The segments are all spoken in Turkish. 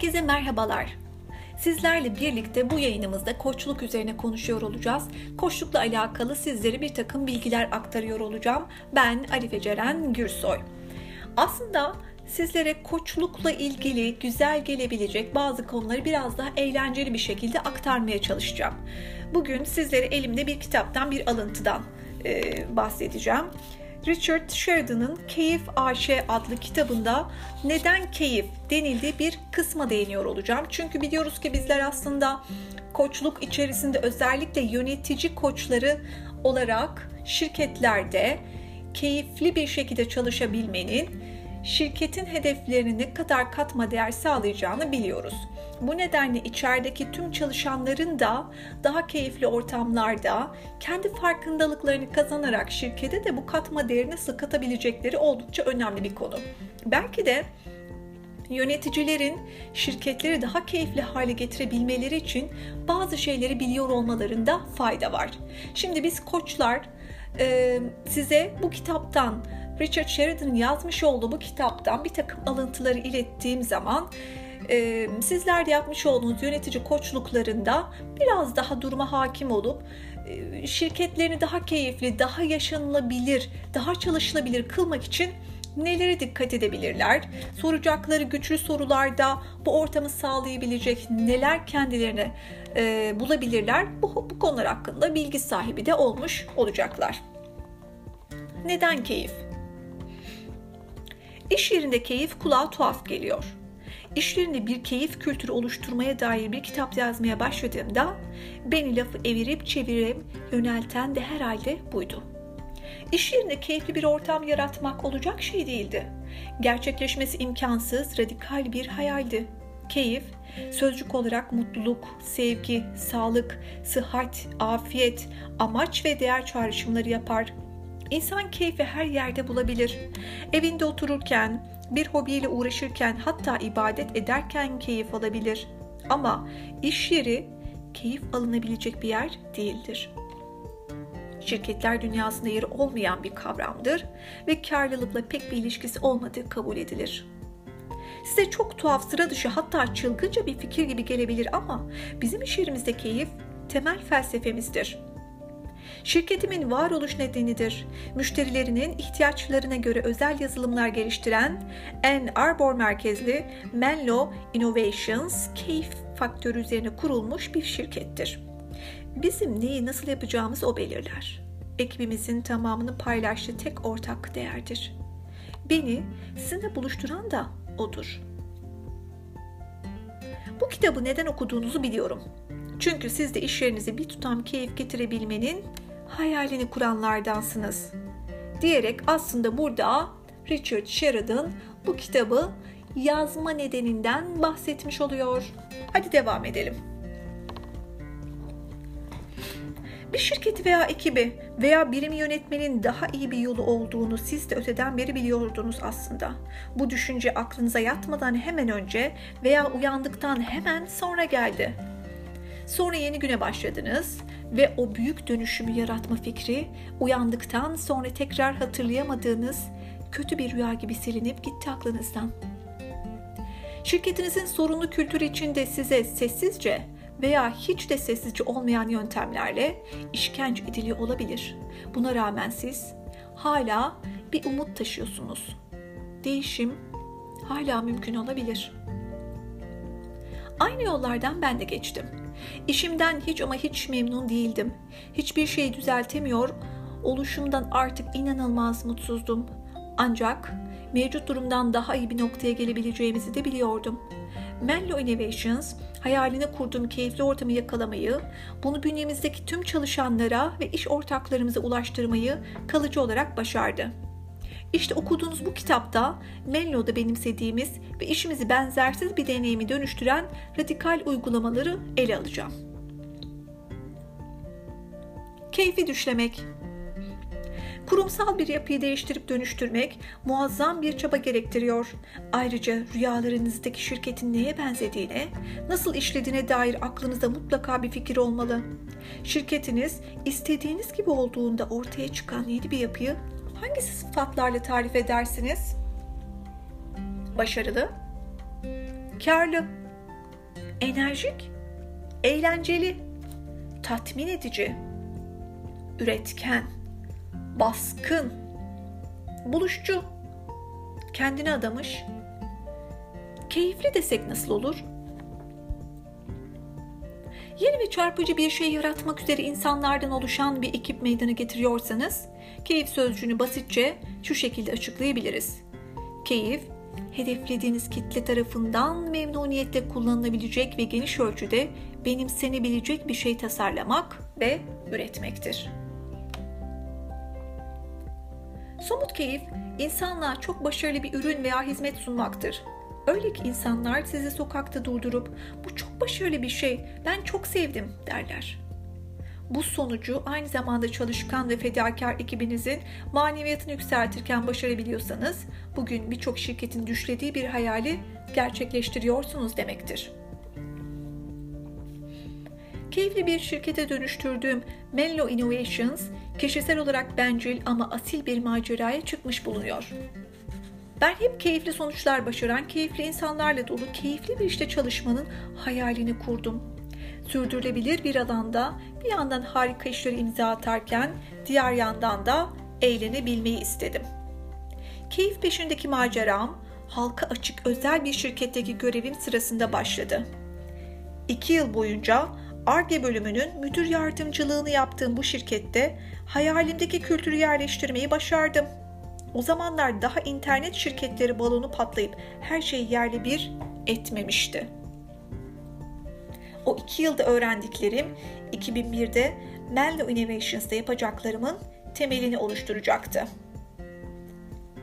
Herkese merhabalar. Sizlerle birlikte bu yayınımızda koçluk üzerine konuşuyor olacağız. Koçlukla alakalı sizlere bir takım bilgiler aktarıyor olacağım. Ben Arife Ceren Gürsoy. Aslında sizlere koçlukla ilgili güzel gelebilecek bazı konuları biraz daha eğlenceli bir şekilde aktarmaya çalışacağım. Bugün sizlere elimde bir kitaptan bir alıntıdan bahsedeceğim. Richard Sheridan'ın Keyif AŞ adlı kitabında neden keyif denildiği bir kısma değiniyor olacağım. Çünkü biliyoruz ki bizler aslında koçluk içerisinde özellikle yönetici koçları olarak şirketlerde keyifli bir şekilde çalışabilmenin şirketin hedeflerine ne kadar katma değer sağlayacağını biliyoruz. Bu nedenle içerideki tüm çalışanların da daha keyifli ortamlarda kendi farkındalıklarını kazanarak şirkete de bu katma değerini nasıl katabilecekleri oldukça önemli bir konu. Belki de yöneticilerin şirketleri daha keyifli hale getirebilmeleri için bazı şeyleri biliyor olmalarında fayda var. Şimdi biz koçlar size bu kitaptan Richard Sheridan'ın yazmış olduğu bu kitaptan bir takım alıntıları ilettiğim zaman e, sizler de yapmış olduğunuz yönetici koçluklarında biraz daha duruma hakim olup e, şirketlerini daha keyifli, daha yaşanılabilir, daha çalışılabilir kılmak için nelere dikkat edebilirler? Soracakları güçlü sorularda bu ortamı sağlayabilecek neler kendilerine e, bulabilirler? Bu, bu konular hakkında bilgi sahibi de olmuş olacaklar. Neden keyif? İş yerinde keyif kulağa tuhaf geliyor. İşlerinde bir keyif kültürü oluşturmaya dair bir kitap yazmaya başladığımda beni lafı evirip çevirip yönelten de herhalde buydu. İş yerinde keyifli bir ortam yaratmak olacak şey değildi. Gerçekleşmesi imkansız, radikal bir hayaldi. Keyif, sözcük olarak mutluluk, sevgi, sağlık, sıhhat, afiyet, amaç ve değer çağrışımları yapar. İnsan keyfi her yerde bulabilir. Evinde otururken, bir hobiyle uğraşırken hatta ibadet ederken keyif alabilir. Ama iş yeri keyif alınabilecek bir yer değildir. Şirketler dünyasında yeri olmayan bir kavramdır ve karlılıkla pek bir ilişkisi olmadığı kabul edilir. Size çok tuhaf, sıra dışı hatta çılgınca bir fikir gibi gelebilir ama bizim iş yerimizde keyif temel felsefemizdir. Şirketimin varoluş nedenidir. Müşterilerinin ihtiyaçlarına göre özel yazılımlar geliştiren Ann Arbor merkezli Menlo Innovations keyif faktörü üzerine kurulmuş bir şirkettir. Bizim neyi nasıl yapacağımız o belirler. Ekibimizin tamamını paylaştığı tek ortak değerdir. Beni sizinle buluşturan da odur. Bu kitabı neden okuduğunuzu biliyorum. Çünkü siz de iş yerinize bir tutam keyif getirebilmenin hayalini kuranlardansınız. Diyerek aslında burada Richard Sheridan bu kitabı yazma nedeninden bahsetmiş oluyor. Hadi devam edelim. Bir şirketi veya ekibi veya birim yönetmenin daha iyi bir yolu olduğunu siz de öteden beri biliyordunuz aslında. Bu düşünce aklınıza yatmadan hemen önce veya uyandıktan hemen sonra geldi. Sonra yeni güne başladınız ve o büyük dönüşümü yaratma fikri uyandıktan sonra tekrar hatırlayamadığınız kötü bir rüya gibi silinip gitti aklınızdan. Şirketinizin sorunlu kültürü içinde size sessizce veya hiç de sessizce olmayan yöntemlerle işkence ediliyor olabilir. Buna rağmen siz hala bir umut taşıyorsunuz. Değişim hala mümkün olabilir. Aynı yollardan ben de geçtim. İşimden hiç ama hiç memnun değildim. Hiçbir şeyi düzeltemiyor, oluşumdan artık inanılmaz mutsuzdum. Ancak mevcut durumdan daha iyi bir noktaya gelebileceğimizi de biliyordum. Menlo Innovations hayaline kurduğum keyifli ortamı yakalamayı, bunu bünyemizdeki tüm çalışanlara ve iş ortaklarımıza ulaştırmayı kalıcı olarak başardı. İşte okuduğunuz bu kitapta Menlo'da benimsediğimiz ve işimizi benzersiz bir deneyimi dönüştüren radikal uygulamaları ele alacağım. Keyfi düşlemek Kurumsal bir yapıyı değiştirip dönüştürmek muazzam bir çaba gerektiriyor. Ayrıca rüyalarınızdaki şirketin neye benzediğine, nasıl işlediğine dair aklınızda mutlaka bir fikir olmalı. Şirketiniz istediğiniz gibi olduğunda ortaya çıkan yeni bir yapıyı hangi sıfatlarla tarif edersiniz? Başarılı, karlı, enerjik, eğlenceli, tatmin edici, üretken, baskın, buluşçu, kendine adamış, keyifli desek nasıl olur? Yeni ve çarpıcı bir şey yaratmak üzere insanlardan oluşan bir ekip meydana getiriyorsanız, keyif sözcüğünü basitçe şu şekilde açıklayabiliriz. Keyif, hedeflediğiniz kitle tarafından memnuniyetle kullanılabilecek ve geniş ölçüde benimsenebilecek bir şey tasarlamak ve üretmektir. Somut keyif, insanlığa çok başarılı bir ürün veya hizmet sunmaktır. Öyle ki insanlar sizi sokakta durdurup bu çok başarılı bir şey, ben çok sevdim derler. Bu sonucu aynı zamanda çalışkan ve fedakar ekibinizin maneviyatını yükseltirken başarabiliyorsanız bugün birçok şirketin düşlediği bir hayali gerçekleştiriyorsunuz demektir. Keyifli bir şirkete dönüştürdüğüm Menlo Innovations kişisel olarak bencil ama asil bir maceraya çıkmış bulunuyor. Ben hep keyifli sonuçlar başaran, keyifli insanlarla dolu, keyifli bir işte çalışmanın hayalini kurdum. Sürdürülebilir bir alanda bir yandan harika işleri imza atarken diğer yandan da eğlenebilmeyi istedim. Keyif peşindeki maceram halka açık özel bir şirketteki görevim sırasında başladı. İki yıl boyunca ARGE bölümünün müdür yardımcılığını yaptığım bu şirkette hayalimdeki kültürü yerleştirmeyi başardım. O zamanlar daha internet şirketleri balonu patlayıp her şeyi yerli bir etmemişti. O iki yılda öğrendiklerim 2001'de Menlo Innovations'da yapacaklarımın temelini oluşturacaktı.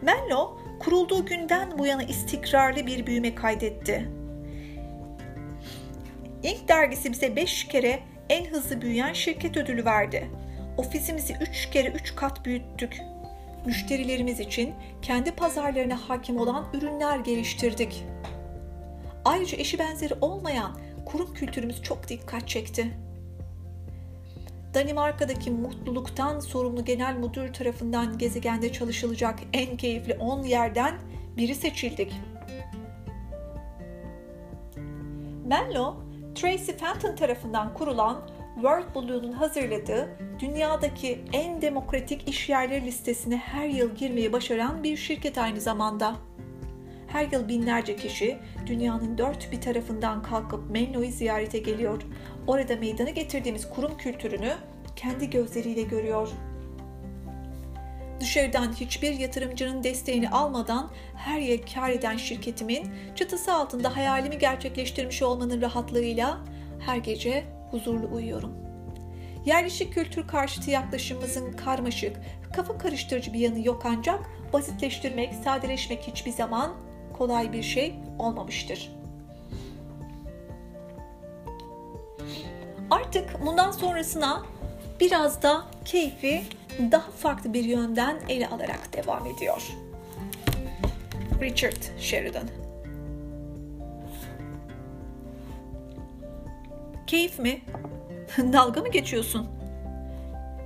Menlo kurulduğu günden bu yana istikrarlı bir büyüme kaydetti. İlk dergisi bize 5 kere en hızlı büyüyen şirket ödülü verdi. Ofisimizi 3 kere 3 kat büyüttük. Müşterilerimiz için kendi pazarlarına hakim olan ürünler geliştirdik. Ayrıca eşi benzeri olmayan kurum kültürümüz çok dikkat çekti. Danimarka'daki mutluluktan sorumlu genel müdür tarafından gezegende çalışılacak en keyifli 10 yerden biri seçildik. Menlo, Tracy Fenton tarafından kurulan World Blue'nun hazırladığı dünyadaki en demokratik iş yerleri listesine her yıl girmeyi başaran bir şirket aynı zamanda. Her yıl binlerce kişi dünyanın dört bir tarafından kalkıp Menlo'yu ziyarete geliyor. Orada meydana getirdiğimiz kurum kültürünü kendi gözleriyle görüyor. Dışarıdan hiçbir yatırımcının desteğini almadan her yıl kar eden şirketimin çatısı altında hayalimi gerçekleştirmiş olmanın rahatlığıyla her gece huzurlu uyuyorum. Yerleşik kültür karşıtı yaklaşımımızın karmaşık, kafa karıştırıcı bir yanı yok ancak basitleştirmek, sadeleşmek hiçbir zaman kolay bir şey olmamıştır. Artık bundan sonrasına biraz da keyfi daha farklı bir yönden ele alarak devam ediyor. Richard Sheridan Keyif mi? Dalga mı geçiyorsun?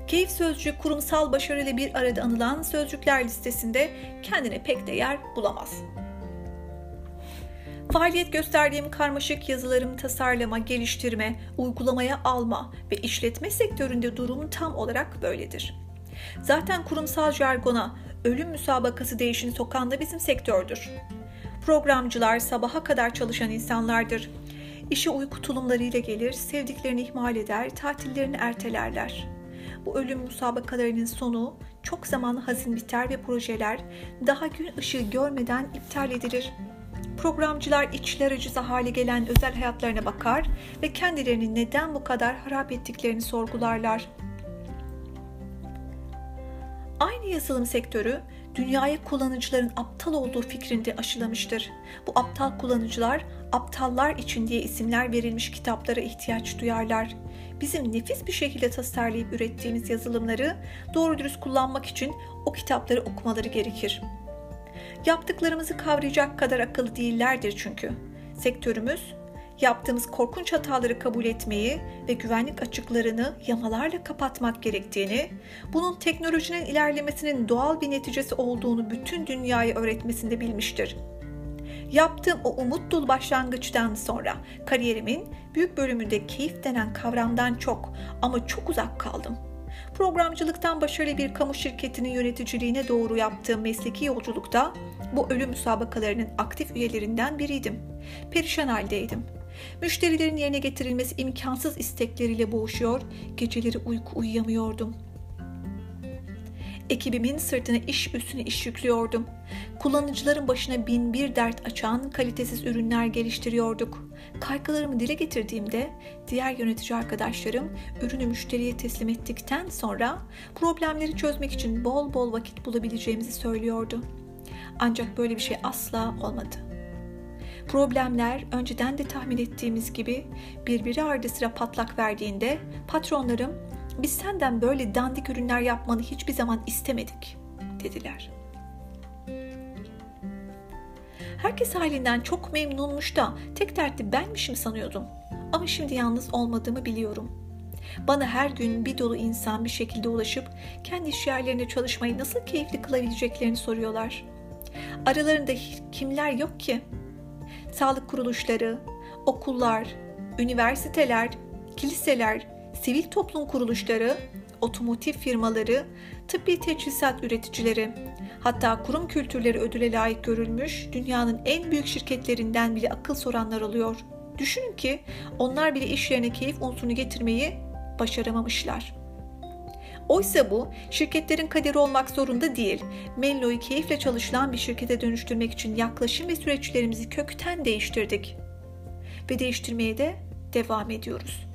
Keyif sözcüğü kurumsal başarıyla bir arada anılan sözcükler listesinde kendine pek de yer bulamaz. Faaliyet gösterdiğim karmaşık yazılarımı tasarlama, geliştirme, uygulamaya alma ve işletme sektöründe durum tam olarak böyledir. Zaten kurumsal jargona ölüm müsabakası değişini sokan da bizim sektördür. Programcılar sabaha kadar çalışan insanlardır. İşe uyku tulumlarıyla gelir, sevdiklerini ihmal eder, tatillerini ertelerler. Bu ölüm müsabakalarının sonu çok zaman hazin biter ve projeler daha gün ışığı görmeden iptal edilir. Programcılar içler acısı hale gelen özel hayatlarına bakar ve kendilerini neden bu kadar harap ettiklerini sorgularlar. Aynı yazılım sektörü dünyaya kullanıcıların aptal olduğu fikrinde aşılamıştır. Bu aptal kullanıcılar aptallar için diye isimler verilmiş kitaplara ihtiyaç duyarlar. Bizim nefis bir şekilde tasarlayıp ürettiğimiz yazılımları doğru dürüst kullanmak için o kitapları okumaları gerekir. Yaptıklarımızı kavrayacak kadar akıllı değillerdir çünkü. Sektörümüz yaptığımız korkunç hataları kabul etmeyi ve güvenlik açıklarını yamalarla kapatmak gerektiğini, bunun teknolojinin ilerlemesinin doğal bir neticesi olduğunu bütün dünyaya öğretmesinde bilmiştir. Yaptığım o umut dolu başlangıçtan sonra kariyerimin büyük bölümünde keyif denen kavramdan çok ama çok uzak kaldım. Programcılıktan başarılı bir kamu şirketinin yöneticiliğine doğru yaptığım mesleki yolculukta bu ölüm müsabakalarının aktif üyelerinden biriydim. Perişan haldeydim. Müşterilerin yerine getirilmesi imkansız istekleriyle boğuşuyor, geceleri uyku uyuyamıyordum. Ekibimin sırtına iş üstüne iş yüklüyordum. Kullanıcıların başına bin bir dert açan kalitesiz ürünler geliştiriyorduk. Kaygılarımı dile getirdiğimde diğer yönetici arkadaşlarım ürünü müşteriye teslim ettikten sonra problemleri çözmek için bol bol vakit bulabileceğimizi söylüyordu. Ancak böyle bir şey asla olmadı. Problemler önceden de tahmin ettiğimiz gibi birbiri ardı sıra patlak verdiğinde patronlarım biz senden böyle dandik ürünler yapmanı hiçbir zaman istemedik dediler. Herkes halinden çok memnunmuş da tek dertli benmişim sanıyordum. Ama şimdi yalnız olmadığımı biliyorum. Bana her gün bir dolu insan bir şekilde ulaşıp kendi iş yerlerinde çalışmayı nasıl keyifli kılabileceklerini soruyorlar. Aralarında kimler yok ki? Sağlık kuruluşları, okullar, üniversiteler, kiliseler, sivil toplum kuruluşları, otomotiv firmaları, tıbbi teçhizat üreticileri, hatta kurum kültürleri ödüle layık görülmüş dünyanın en büyük şirketlerinden bile akıl soranlar oluyor. Düşünün ki onlar bile iş yerine keyif unsurunu getirmeyi başaramamışlar. Oysa bu şirketlerin kaderi olmak zorunda değil. Menlo'yu keyifle çalışılan bir şirkete dönüştürmek için yaklaşım ve süreçlerimizi kökten değiştirdik. Ve değiştirmeye de devam ediyoruz.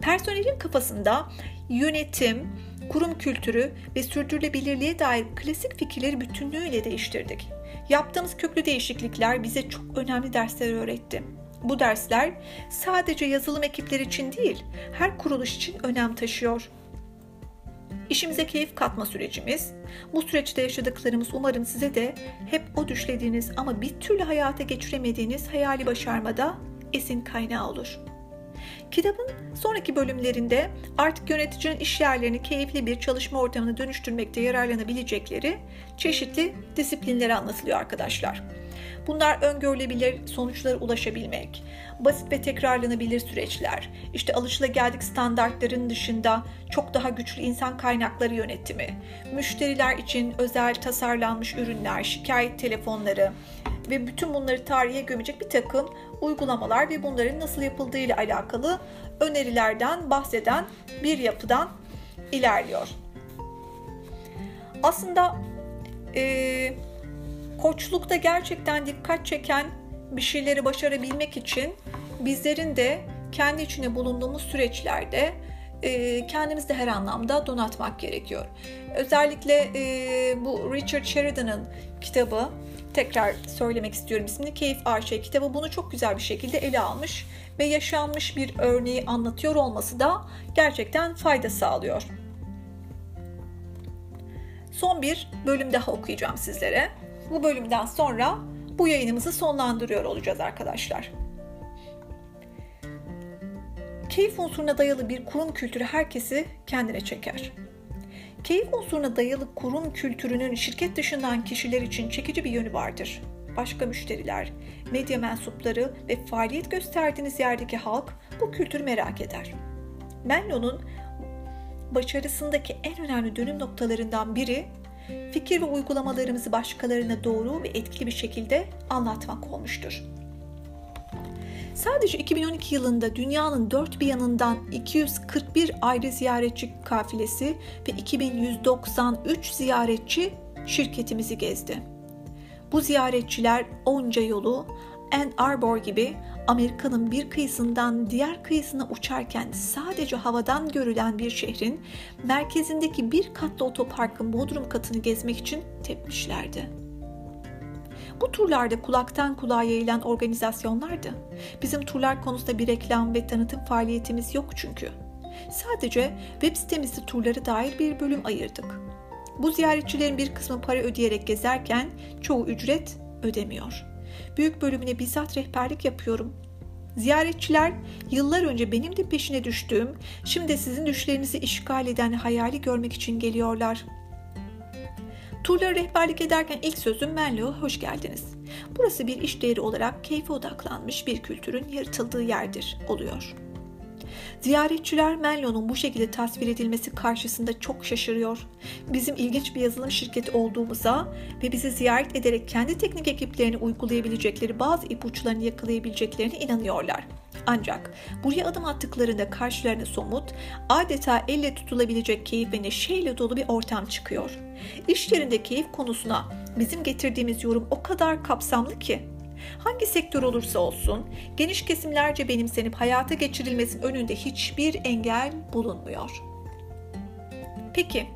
Personelin kafasında yönetim, kurum kültürü ve sürdürülebilirliğe dair klasik fikirleri bütünlüğüyle değiştirdik. Yaptığımız köklü değişiklikler bize çok önemli dersler öğretti. Bu dersler sadece yazılım ekipleri için değil, her kuruluş için önem taşıyor. İşimize keyif katma sürecimiz, bu süreçte yaşadıklarımız umarım size de hep o düşlediğiniz ama bir türlü hayata geçiremediğiniz hayali başarmada esin kaynağı olur.'' Kitabın sonraki bölümlerinde artık yöneticinin iş yerlerini keyifli bir çalışma ortamına dönüştürmekte yararlanabilecekleri çeşitli disiplinleri anlatılıyor arkadaşlar. Bunlar öngörülebilir sonuçlara ulaşabilmek, basit ve tekrarlanabilir süreçler, işte alışılageldik standartların dışında çok daha güçlü insan kaynakları yönetimi, müşteriler için özel tasarlanmış ürünler, şikayet telefonları ve bütün bunları tarihe gömecek bir takım uygulamalar ve bunların nasıl yapıldığı ile alakalı önerilerden bahseden bir yapıdan ilerliyor. Aslında e, koçlukta gerçekten dikkat çeken bir şeyleri başarabilmek için bizlerin de kendi içinde bulunduğumuz süreçlerde e, kendimizi de her anlamda donatmak gerekiyor. Özellikle e, bu Richard Sheridan'ın kitabı tekrar söylemek istiyorum ismini. Keyif AŞ kitabı bunu çok güzel bir şekilde ele almış ve yaşanmış bir örneği anlatıyor olması da gerçekten fayda sağlıyor. Son bir bölüm daha okuyacağım sizlere. Bu bölümden sonra bu yayınımızı sonlandırıyor olacağız arkadaşlar. Keyif unsuruna dayalı bir kurum kültürü herkesi kendine çeker. Keyif unsuruna dayalı kurum kültürünün şirket dışından kişiler için çekici bir yönü vardır. Başka müşteriler, medya mensupları ve faaliyet gösterdiğiniz yerdeki halk bu kültürü merak eder. Menlo'nun başarısındaki en önemli dönüm noktalarından biri fikir ve uygulamalarımızı başkalarına doğru ve etkili bir şekilde anlatmak olmuştur. Sadece 2012 yılında dünyanın dört bir yanından 241 ayrı ziyaretçi kafilesi ve 2193 ziyaretçi şirketimizi gezdi. Bu ziyaretçiler onca yolu Ann Arbor gibi Amerika'nın bir kıyısından diğer kıyısına uçarken sadece havadan görülen bir şehrin merkezindeki bir katlı otoparkın bodrum katını gezmek için tepmişlerdi. Bu turlarda kulaktan kulağa yayılan organizasyonlardı. Bizim turlar konusunda bir reklam ve tanıtım faaliyetimiz yok çünkü. Sadece web sitemizde turlara dair bir bölüm ayırdık. Bu ziyaretçilerin bir kısmı para ödeyerek gezerken çoğu ücret ödemiyor. Büyük bölümüne bizzat rehberlik yapıyorum. Ziyaretçiler yıllar önce benim de peşine düştüğüm, şimdi sizin düşlerinizi işgal eden hayali görmek için geliyorlar. Turlara rehberlik ederken ilk sözüm Menlo'ya hoş geldiniz. Burası bir iş değeri olarak keyfe odaklanmış bir kültürün yaratıldığı yerdir oluyor. Ziyaretçiler Menlo'nun bu şekilde tasvir edilmesi karşısında çok şaşırıyor. Bizim ilginç bir yazılım şirketi olduğumuza ve bizi ziyaret ederek kendi teknik ekiplerini uygulayabilecekleri bazı ipuçlarını yakalayabileceklerine inanıyorlar. Ancak buraya adım attıklarında karşılarına somut, adeta elle tutulabilecek keyif ve neşeyle dolu bir ortam çıkıyor. İşlerinde keyif konusuna bizim getirdiğimiz yorum o kadar kapsamlı ki Hangi sektör olursa olsun geniş kesimlerce benimsenip hayata geçirilmesinin önünde hiçbir engel bulunmuyor. Peki,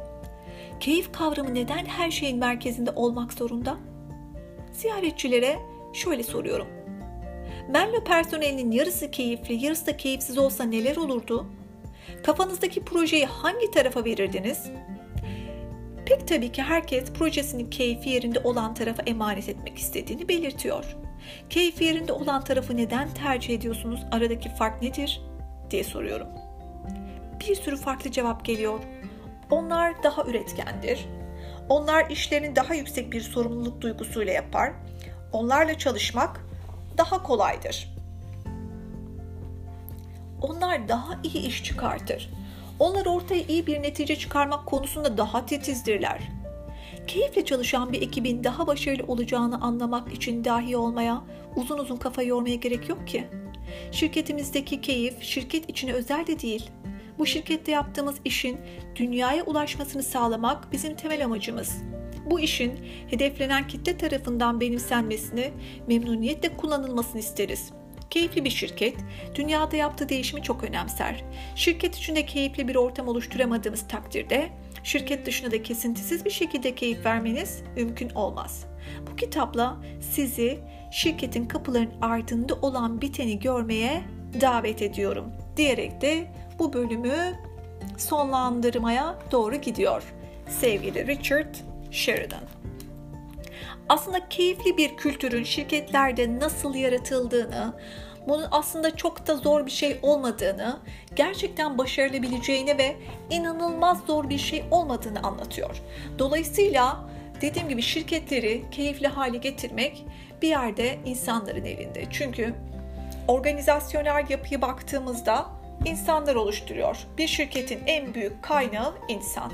keyif kavramı neden her şeyin merkezinde olmak zorunda? Ziyaretçilere şöyle soruyorum. Menlo personelinin yarısı keyifli, yarısı da keyifsiz olsa neler olurdu? Kafanızdaki projeyi hangi tarafa verirdiniz? Pek tabii ki herkes projesinin keyfi yerinde olan tarafa emanet etmek istediğini belirtiyor. Keyfi yerinde olan tarafı neden tercih ediyorsunuz? Aradaki fark nedir? diye soruyorum. Bir sürü farklı cevap geliyor. Onlar daha üretkendir. Onlar işlerini daha yüksek bir sorumluluk duygusuyla yapar. Onlarla çalışmak daha kolaydır. Onlar daha iyi iş çıkartır. Onlar ortaya iyi bir netice çıkarmak konusunda daha titizdirler. Keyifle çalışan bir ekibin daha başarılı olacağını anlamak için dahi olmaya, uzun uzun kafa yormaya gerek yok ki. Şirketimizdeki keyif şirket içine özel de değil. Bu şirkette yaptığımız işin dünyaya ulaşmasını sağlamak bizim temel amacımız. Bu işin hedeflenen kitle tarafından benimsenmesini, memnuniyetle kullanılmasını isteriz. Keyifli bir şirket, dünyada yaptığı değişimi çok önemser. Şirket içinde keyifli bir ortam oluşturamadığımız takdirde, şirket dışında da kesintisiz bir şekilde keyif vermeniz mümkün olmaz. Bu kitapla sizi şirketin kapılarının ardında olan biteni görmeye davet ediyorum diyerek de bu bölümü sonlandırmaya doğru gidiyor. Sevgili Richard Sheridan. Aslında keyifli bir kültürün şirketlerde nasıl yaratıldığını, bunun aslında çok da zor bir şey olmadığını, gerçekten başarılabileceğini ve inanılmaz zor bir şey olmadığını anlatıyor. Dolayısıyla dediğim gibi şirketleri keyifli hale getirmek bir yerde insanların elinde. Çünkü organizasyonel yapıya baktığımızda insanlar oluşturuyor. Bir şirketin en büyük kaynağı insan.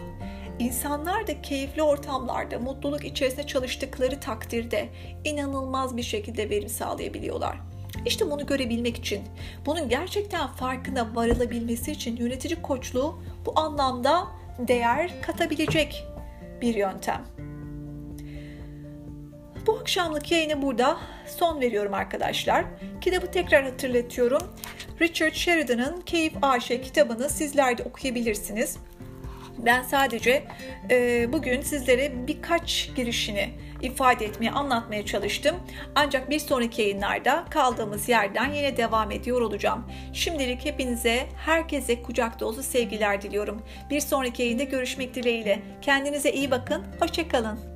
İnsanlar da keyifli ortamlarda, mutluluk içerisinde çalıştıkları takdirde inanılmaz bir şekilde verim sağlayabiliyorlar. İşte bunu görebilmek için, bunun gerçekten farkına varılabilmesi için yönetici koçluğu bu anlamda değer katabilecek bir yöntem. Bu akşamlık yayını burada son veriyorum arkadaşlar. Kitabı tekrar hatırlatıyorum. Richard Sheridan'ın Keyif AŞ kitabını sizler de okuyabilirsiniz. Ben sadece e, bugün sizlere birkaç girişini ifade etmeye, anlatmaya çalıştım. Ancak bir sonraki yayınlarda kaldığımız yerden yine devam ediyor olacağım. Şimdilik hepinize, herkese kucak dolusu sevgiler diliyorum. Bir sonraki yayında görüşmek dileğiyle. Kendinize iyi bakın, hoşçakalın.